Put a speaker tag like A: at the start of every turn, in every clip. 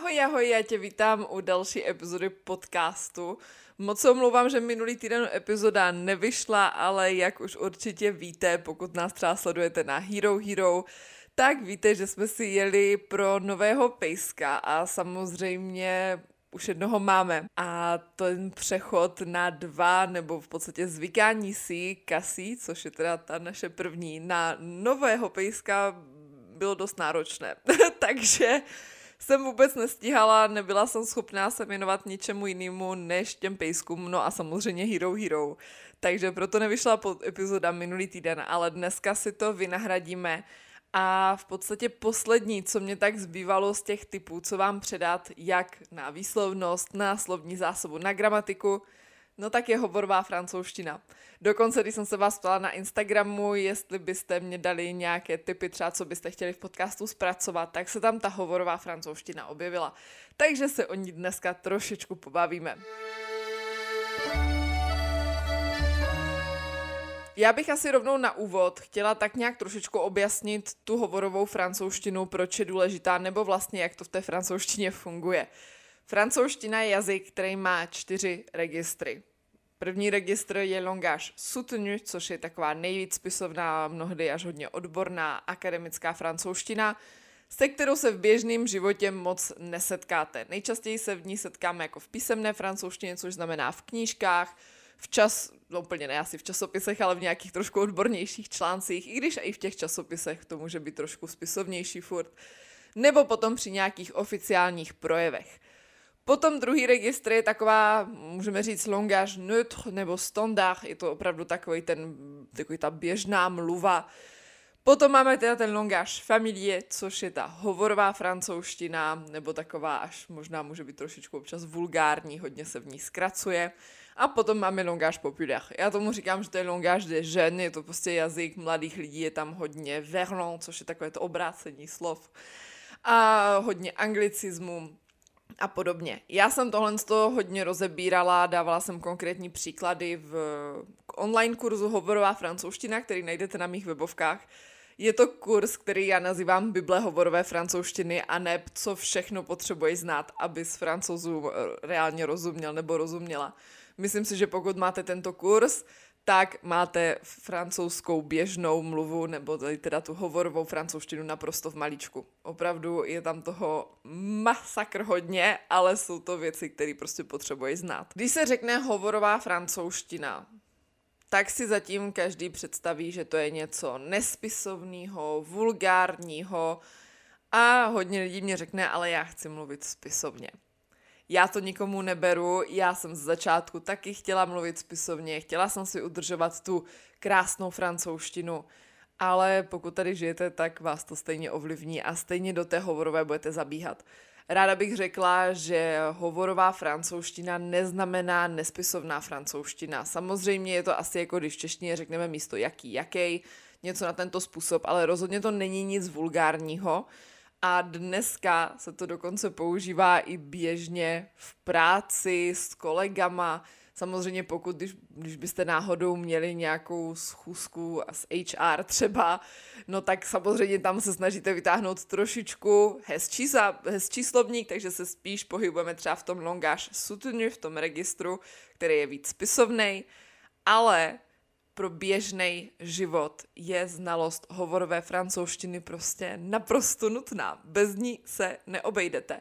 A: Ahoj, ahoj, já tě vítám u další epizody podcastu. Moc se omlouvám, že minulý týden epizoda nevyšla, ale jak už určitě víte, pokud nás třeba sledujete na Hero Hero, tak víte, že jsme si jeli pro nového pejska a samozřejmě už jednoho máme. A ten přechod na dva, nebo v podstatě zvykání si kasí, což je teda ta naše první, na nového pejska bylo dost náročné. Takže jsem vůbec nestíhala, nebyla jsem schopná se věnovat ničemu jinému než těm pejskům, no a samozřejmě Hero Hero. Takže proto nevyšla pod epizoda minulý týden, ale dneska si to vynahradíme a v podstatě poslední, co mě tak zbývalo z těch typů, co vám předat, jak na výslovnost, na slovní zásobu, na gramatiku, no tak je hovorová francouzština. Dokonce, když jsem se vás ptala na Instagramu, jestli byste mě dali nějaké typy, třeba co byste chtěli v podcastu zpracovat, tak se tam ta hovorová francouzština objevila. Takže se o ní dneska trošičku pobavíme. Já bych asi rovnou na úvod chtěla tak nějak trošičku objasnit tu hovorovou francouzštinu, proč je důležitá, nebo vlastně jak to v té francouzštině funguje. Francouzština je jazyk, který má čtyři registry. První registr je langage soutenu, což je taková nejvíc spisovná, mnohdy až hodně odborná akademická francouzština, se kterou se v běžném životě moc nesetkáte. Nejčastěji se v ní setkáme jako v písemné francouzštině, což znamená v knížkách, v čas, no úplně ne asi v časopisech, ale v nějakých trošku odbornějších článcích, i když i v těch časopisech to může být trošku spisovnější furt, nebo potom při nějakých oficiálních projevech. Potom druhý registr je taková, můžeme říct, langage neutre nebo standard, je to opravdu takový ten, takový ta běžná mluva. Potom máme teda ten langage familier, což je ta hovorová francouzština, nebo taková až možná může být trošičku občas vulgární, hodně se v ní zkracuje. A potom máme langage populaire. Já tomu říkám, že to je langage des jeunes, je to prostě jazyk mladých lidí, je tam hodně verlan, což je takové to obrácení slov. A hodně anglicismu, a podobně. Já jsem tohle z toho hodně rozebírala, dávala jsem konkrétní příklady v online kurzu Hovorová francouzština, který najdete na mých webovkách. Je to kurz, který já nazývám Bible hovorové francouzštiny a ne co všechno potřebuješ znát, aby s francouzů reálně rozuměl nebo rozuměla. Myslím si, že pokud máte tento kurz, tak máte francouzskou běžnou mluvu nebo teda tu hovorovou francouzštinu naprosto v maličku. Opravdu je tam toho masakr hodně, ale jsou to věci, které prostě potřebuješ znát. Když se řekne hovorová francouzština, tak si zatím každý představí, že to je něco nespisovného, vulgárního a hodně lidí mě řekne, ale já chci mluvit spisovně. Já to nikomu neberu, já jsem z začátku taky chtěla mluvit spisovně, chtěla jsem si udržovat tu krásnou francouzštinu, ale pokud tady žijete, tak vás to stejně ovlivní a stejně do té hovorové budete zabíhat. Ráda bych řekla, že hovorová francouzština neznamená nespisovná francouzština. Samozřejmě je to asi jako když v češtině řekneme místo jaký, jaký, něco na tento způsob, ale rozhodně to není nic vulgárního. A dneska se to dokonce používá i běžně v práci s kolegama. Samozřejmě pokud, když, když byste náhodou měli nějakou schůzku s HR třeba, no tak samozřejmě tam se snažíte vytáhnout trošičku hezčí, hezčí slovník, takže se spíš pohybujeme třeba v tom langage soutenu, v tom registru, který je víc spisovný, ale pro běžný život je znalost hovorové francouzštiny prostě naprosto nutná. Bez ní se neobejdete.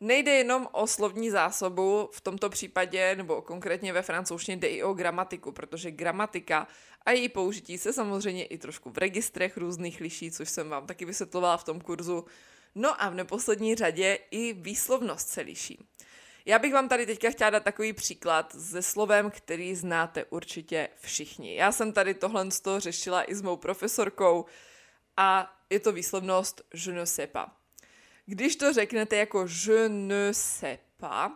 A: Nejde jenom o slovní zásobu, v tomto případě, nebo konkrétně ve francouzštině jde i o gramatiku, protože gramatika a její použití se samozřejmě i trošku v registrech různých liší, což jsem vám taky vysvětlovala v tom kurzu. No a v neposlední řadě i výslovnost se liší. Já bych vám tady teďka chtěla dát takový příklad se slovem, který znáte určitě všichni. Já jsem tady tohle řešila i s mou profesorkou a je to výslovnost je ne sais pas. Když to řeknete jako je ne sais pas,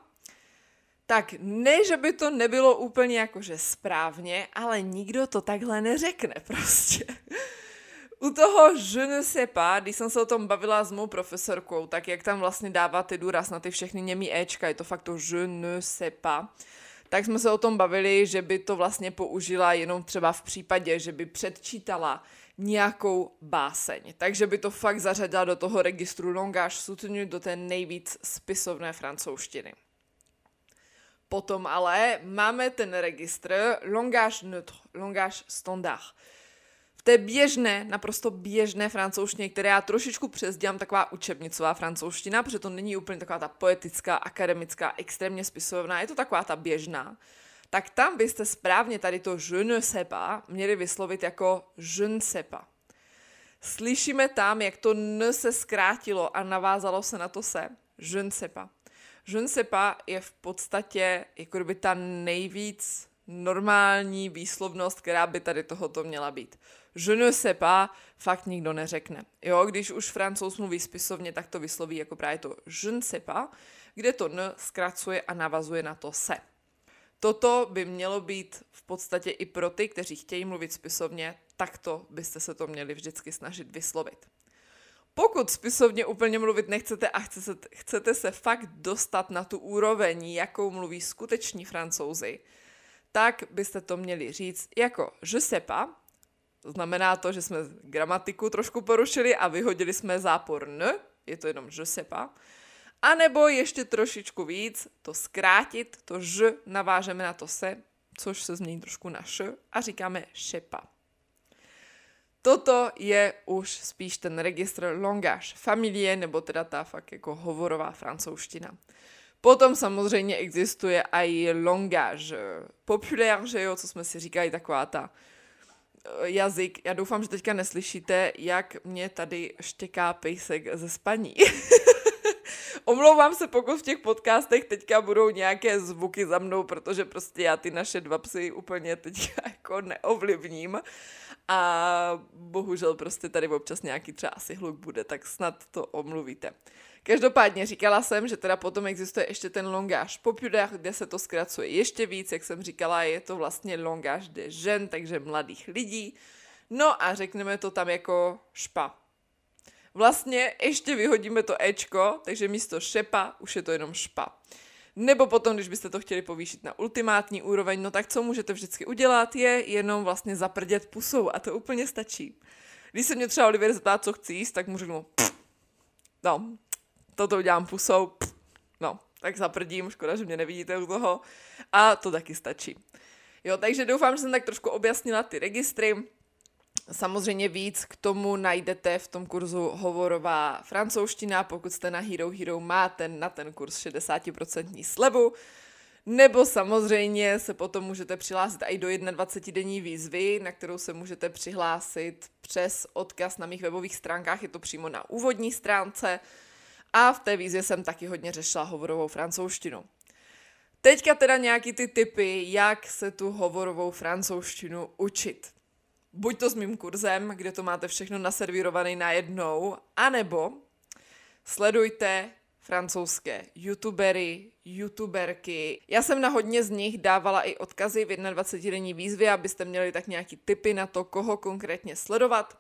A: tak ne, že by to nebylo úplně jakože správně, ale nikdo to takhle neřekne prostě. U toho je ne sais pas, když jsem se o tom bavila s mou profesorkou, tak jak tam vlastně dává ty důraz na ty všechny němý Ečka, je to fakt to je ne sais pas, tak jsme se o tom bavili, že by to vlastně použila jenom třeba v případě, že by předčítala nějakou báseň. Takže by to fakt zařadila do toho registru langage soutenu, do té nejvíc spisovné francouzštiny. Potom ale máme ten registr langage neutre, langage standard. V té běžné, naprosto běžné francouzštině, které já trošičku přezdělám taková učebnicová francouzština, protože to není úplně taková ta poetická, akademická, extrémně spisovná, je to taková ta běžná, tak tam byste správně tady to je ne sais pas měli vyslovit jako je ne sais pas. Slyšíme tam, jak to n se zkrátilo a navázalo se na to se. Je ne sais pas. Je ne sais pas je v podstatě jako by ta nejvíc normální výslovnost, která by tady tohoto měla být. Je ne sais pas, fakt nikdo neřekne. Jo, když už francouz mluví spisovně, tak to vysloví jako právě to je ne sais pas, kde to n zkracuje a navazuje na to se. Toto by mělo být v podstatě i pro ty, kteří chtějí mluvit spisovně, takto byste se to měli vždycky snažit vyslovit. Pokud spisovně úplně mluvit nechcete a chcete, chcete se fakt dostat na tu úroveň, jakou mluví skuteční francouzi, tak byste to měli říct jako je pas, znamená to, že jsme gramatiku trošku porušili a vyhodili jsme zápor n, je to jenom je pas, a nebo ještě trošičku víc, to zkrátit, to ž navážeme na to se, což se změní trošku na š a říkáme šepa. Toto je už spíš ten registr langage familie, nebo teda ta fakt jako hovorová francouzština. Potom samozřejmě existuje i langage populaire, že jo, co jsme si říkali, taková ta eh, jazyk. Já doufám, že teďka neslyšíte, jak mě tady štěká pejsek ze spaní. Omlouvám se, pokud v těch podcastech teďka budou nějaké zvuky za mnou, protože prostě já ty naše dva psy úplně teďka jako neovlivním. A bohužel prostě tady občas nějaký třeba asi hluk bude, tak snad to omluvíte. Každopádně říkala jsem, že teda potom existuje ještě ten langage populaire, kde se to zkracuje ještě víc, jak jsem říkala, je to vlastně langage de žen, takže mladých lidí. No a řekneme to tam jako špa, Vlastně ještě vyhodíme to Ečko, takže místo šepa už je to jenom špa. Nebo potom, když byste to chtěli povýšit na ultimátní úroveň, no tak co můžete vždycky udělat, je jenom vlastně zaprdět pusou a to úplně stačí. Když se mě třeba Oliver zeptá, co chci jíst, tak mu řeknu, no, toto udělám pusou, no, tak zaprdím, škoda, že mě nevidíte u toho a to taky stačí. Jo, takže doufám, že jsem tak trošku objasnila ty registry. Samozřejmě víc k tomu najdete v tom kurzu hovorová francouzština, pokud jste na Hero Hero máte na ten kurz 60% slevu. Nebo samozřejmě se potom můžete přihlásit i do 21 denní výzvy, na kterou se můžete přihlásit přes odkaz na mých webových stránkách, je to přímo na úvodní stránce. A v té výzvě jsem taky hodně řešila hovorovou francouzštinu. Teďka teda nějaký ty typy, jak se tu hovorovou francouzštinu učit buď to s mým kurzem, kde to máte všechno naservírované najednou, anebo sledujte francouzské youtubery, youtuberky. Já jsem na hodně z nich dávala i odkazy v 21-denní výzvě, abyste měli tak nějaký tipy na to, koho konkrétně sledovat,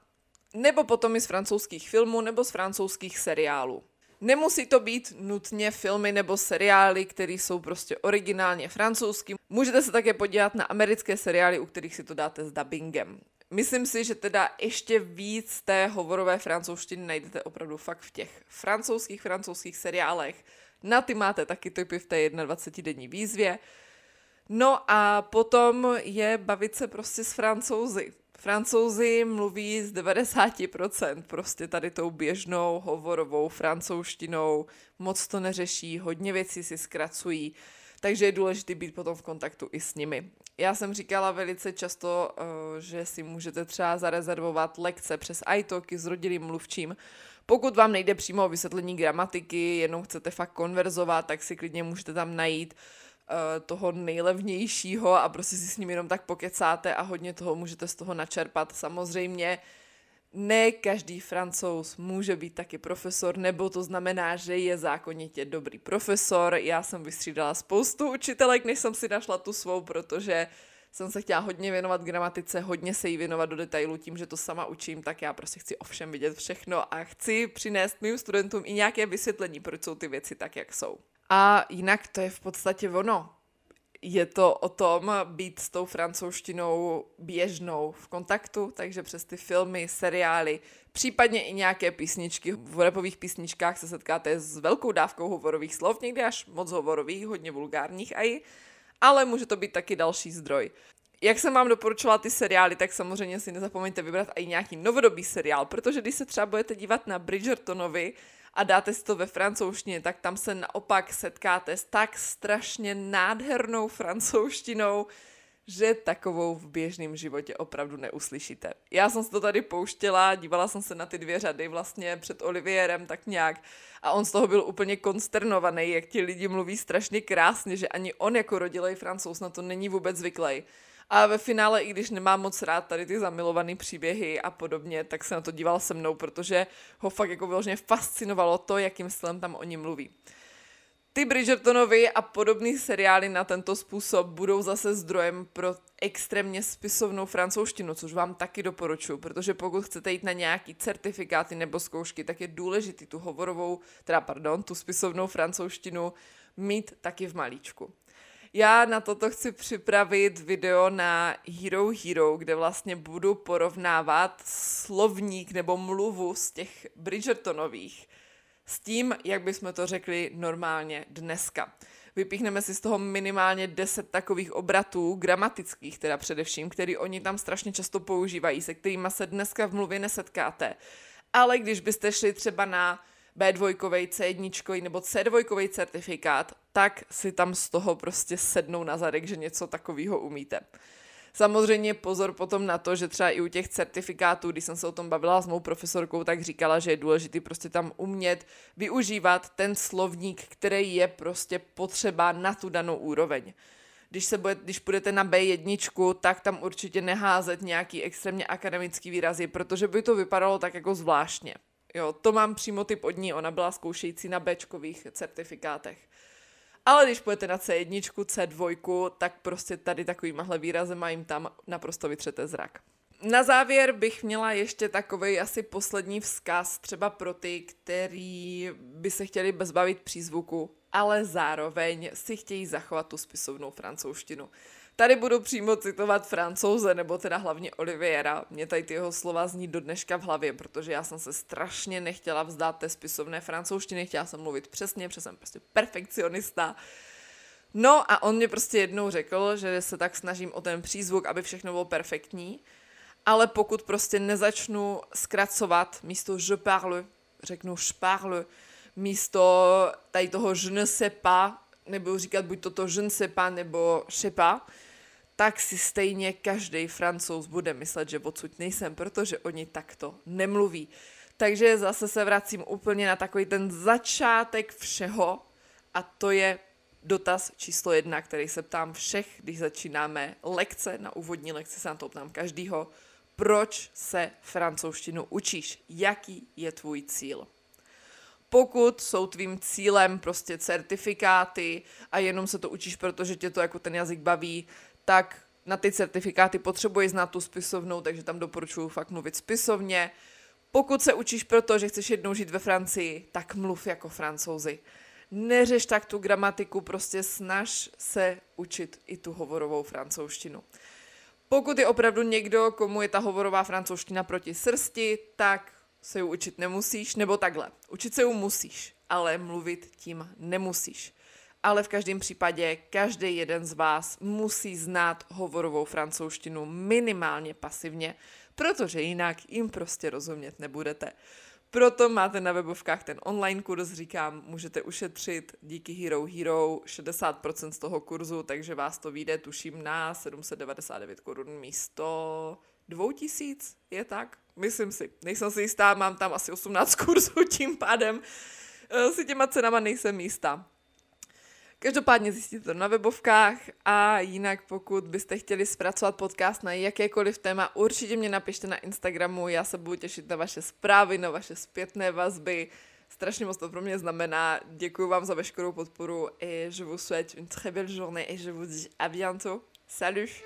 A: nebo potom i z francouzských filmů, nebo z francouzských seriálů. Nemusí to být nutně filmy nebo seriály, které jsou prostě originálně francouzský. Můžete se také podívat na americké seriály, u kterých si to dáte s dubbingem. Myslím si, že teda ještě víc té hovorové francouzštiny najdete opravdu fakt v těch francouzských francouzských seriálech. Na ty máte taky typy v té 21-denní výzvě. No a potom je bavit se prostě s francouzi. Francouzi mluví z 90% prostě tady tou běžnou hovorovou francouzštinou, moc to neřeší, hodně věcí si zkracují takže je důležité být potom v kontaktu i s nimi. Já jsem říkala velice často, eh, že si můžete třeba zarezervovat lekce přes iTalky s rodinným mluvčím. Pokud vám nejde přímo o vysvětlení gramatiky, jenom chcete fakt konverzovat, tak si klidně můžete tam najít eh, toho nejlevnějšího a prostě si s ním jenom tak pokecáte a hodně toho můžete z toho načerpat. Samozřejmě ne každý francouz může být taky profesor, nebo to znamená, že je zákonitě dobrý profesor. Já jsem vystřídala spoustu učitelek, než jsem si našla tu svou, protože jsem se chtěla hodně věnovat gramatice, hodně se jí věnovat do detailu tím, že to sama učím, tak já prostě chci ovšem vidět všechno a chci přinést mým studentům i nějaké vysvětlení, proč jsou ty věci tak, jak jsou. A jinak to je v podstatě ono je to o tom být s tou francouzštinou běžnou v kontaktu, takže přes ty filmy, seriály, případně i nějaké písničky. V repových písničkách se setkáte s velkou dávkou hovorových slov, někdy až moc hovorových, hodně vulgárních aj, ale může to být taky další zdroj. Jak jsem vám doporučovala ty seriály, tak samozřejmě si nezapomeňte vybrat i nějaký novodobý seriál, protože když se třeba budete dívat na Bridgertonovi, a dáte si to ve francouzštině, tak tam se naopak setkáte s tak strašně nádhernou francouzštinou, že takovou v běžném životě opravdu neuslyšíte. Já jsem se to tady pouštěla, dívala jsem se na ty dvě řady vlastně před Olivierem tak nějak a on z toho byl úplně konsternovaný, jak ti lidi mluví strašně krásně, že ani on jako rodilej francouz na to není vůbec zvyklý. A ve finále, i když nemám moc rád tady ty zamilované příběhy a podobně, tak se na to díval se mnou, protože ho fakt jako vyloženě fascinovalo to, jakým stylem tam oni mluví. Ty Bridgertonovi a podobné seriály na tento způsob budou zase zdrojem pro extrémně spisovnou francouzštinu, což vám taky doporučuji, protože pokud chcete jít na nějaký certifikáty nebo zkoušky, tak je důležitý tu hovorovou, teda pardon, tu spisovnou francouzštinu mít taky v malíčku. Já na toto chci připravit video na Hero Hero, kde vlastně budu porovnávat slovník nebo mluvu z těch Bridgertonových s tím, jak bychom to řekli normálně dneska. Vypíchneme si z toho minimálně 10 takových obratů, gramatických teda především, který oni tam strašně často používají, se kterými se dneska v mluvě nesetkáte. Ale když byste šli třeba na B2, C1 nebo C2 certifikát, tak si tam z toho prostě sednou na zadek, že něco takového umíte. Samozřejmě pozor potom na to, že třeba i u těch certifikátů, když jsem se o tom bavila s mou profesorkou, tak říkala, že je důležité prostě tam umět využívat ten slovník, který je prostě potřeba na tu danou úroveň. Když, se bude, když půjdete na B1, tak tam určitě neházet nějaký extrémně akademický výrazy, protože by to vypadalo tak jako zvláštně. Jo, to mám přímo typ od ní, ona byla zkoušející na Bčkových certifikátech. Ale když půjdete na C1, C2, tak prostě tady takovýmahle výrazem jim tam naprosto vytřete zrak. Na závěr bych měla ještě takový asi poslední vzkaz, třeba pro ty, kteří by se chtěli bezbavit přízvuku, ale zároveň si chtějí zachovat tu spisovnou francouzštinu. Tady budu přímo citovat francouze, nebo teda hlavně Oliviera. Mě tady ty jeho slova zní do dneška v hlavě, protože já jsem se strašně nechtěla vzdát té spisovné francouzštiny, chtěla jsem mluvit přesně, protože jsem prostě perfekcionista. No a on mě prostě jednou řekl, že se tak snažím o ten přízvuk, aby všechno bylo perfektní, ale pokud prostě nezačnu zkracovat místo je parle, řeknu je parle, místo tady toho je ne sais pas, nebo říkat buď toto je ne pas, nebo pas, tak si stejně každý francouz bude myslet, že odsud nejsem, protože oni takto nemluví. Takže zase se vracím úplně na takový ten začátek všeho a to je dotaz číslo jedna, který se ptám všech, když začínáme lekce, na úvodní lekce se na to ptám každýho. Proč se francouzštinu učíš? Jaký je tvůj cíl? Pokud jsou tvým cílem prostě certifikáty a jenom se to učíš, protože tě to jako ten jazyk baví, tak na ty certifikáty potřebuješ znát tu spisovnou, takže tam doporučuji fakt mluvit spisovně. Pokud se učíš proto, že chceš jednou žít ve Francii, tak mluv jako francouzi. Neřeš tak tu gramatiku, prostě snaž se učit i tu hovorovou francouzštinu. Pokud je opravdu někdo, komu je ta hovorová francouzština proti srsti, tak se ju učit nemusíš, nebo takhle. Učit se ju musíš, ale mluvit tím nemusíš ale v každém případě každý jeden z vás musí znát hovorovou francouzštinu minimálně pasivně, protože jinak jim prostě rozumět nebudete. Proto máte na webovkách ten online kurz, říkám, můžete ušetřit díky Hero Hero 60% z toho kurzu, takže vás to vyjde, tuším, na 799 korun místo 2000, je tak? Myslím si. Nejsem si jistá, mám tam asi 18 kurzů, tím pádem eh, si těma cenama nejsem jistá. Každopádně zjistíte to na webovkách a jinak pokud byste chtěli zpracovat podcast na jakékoliv téma, určitě mě napište na Instagramu, já se budu těšit na vaše zprávy, na vaše zpětné vazby. Strašně moc to pro mě znamená. Děkuji vám za veškerou podporu et je vous souhaite une très belle journée et je vous dis à bientôt. Salut!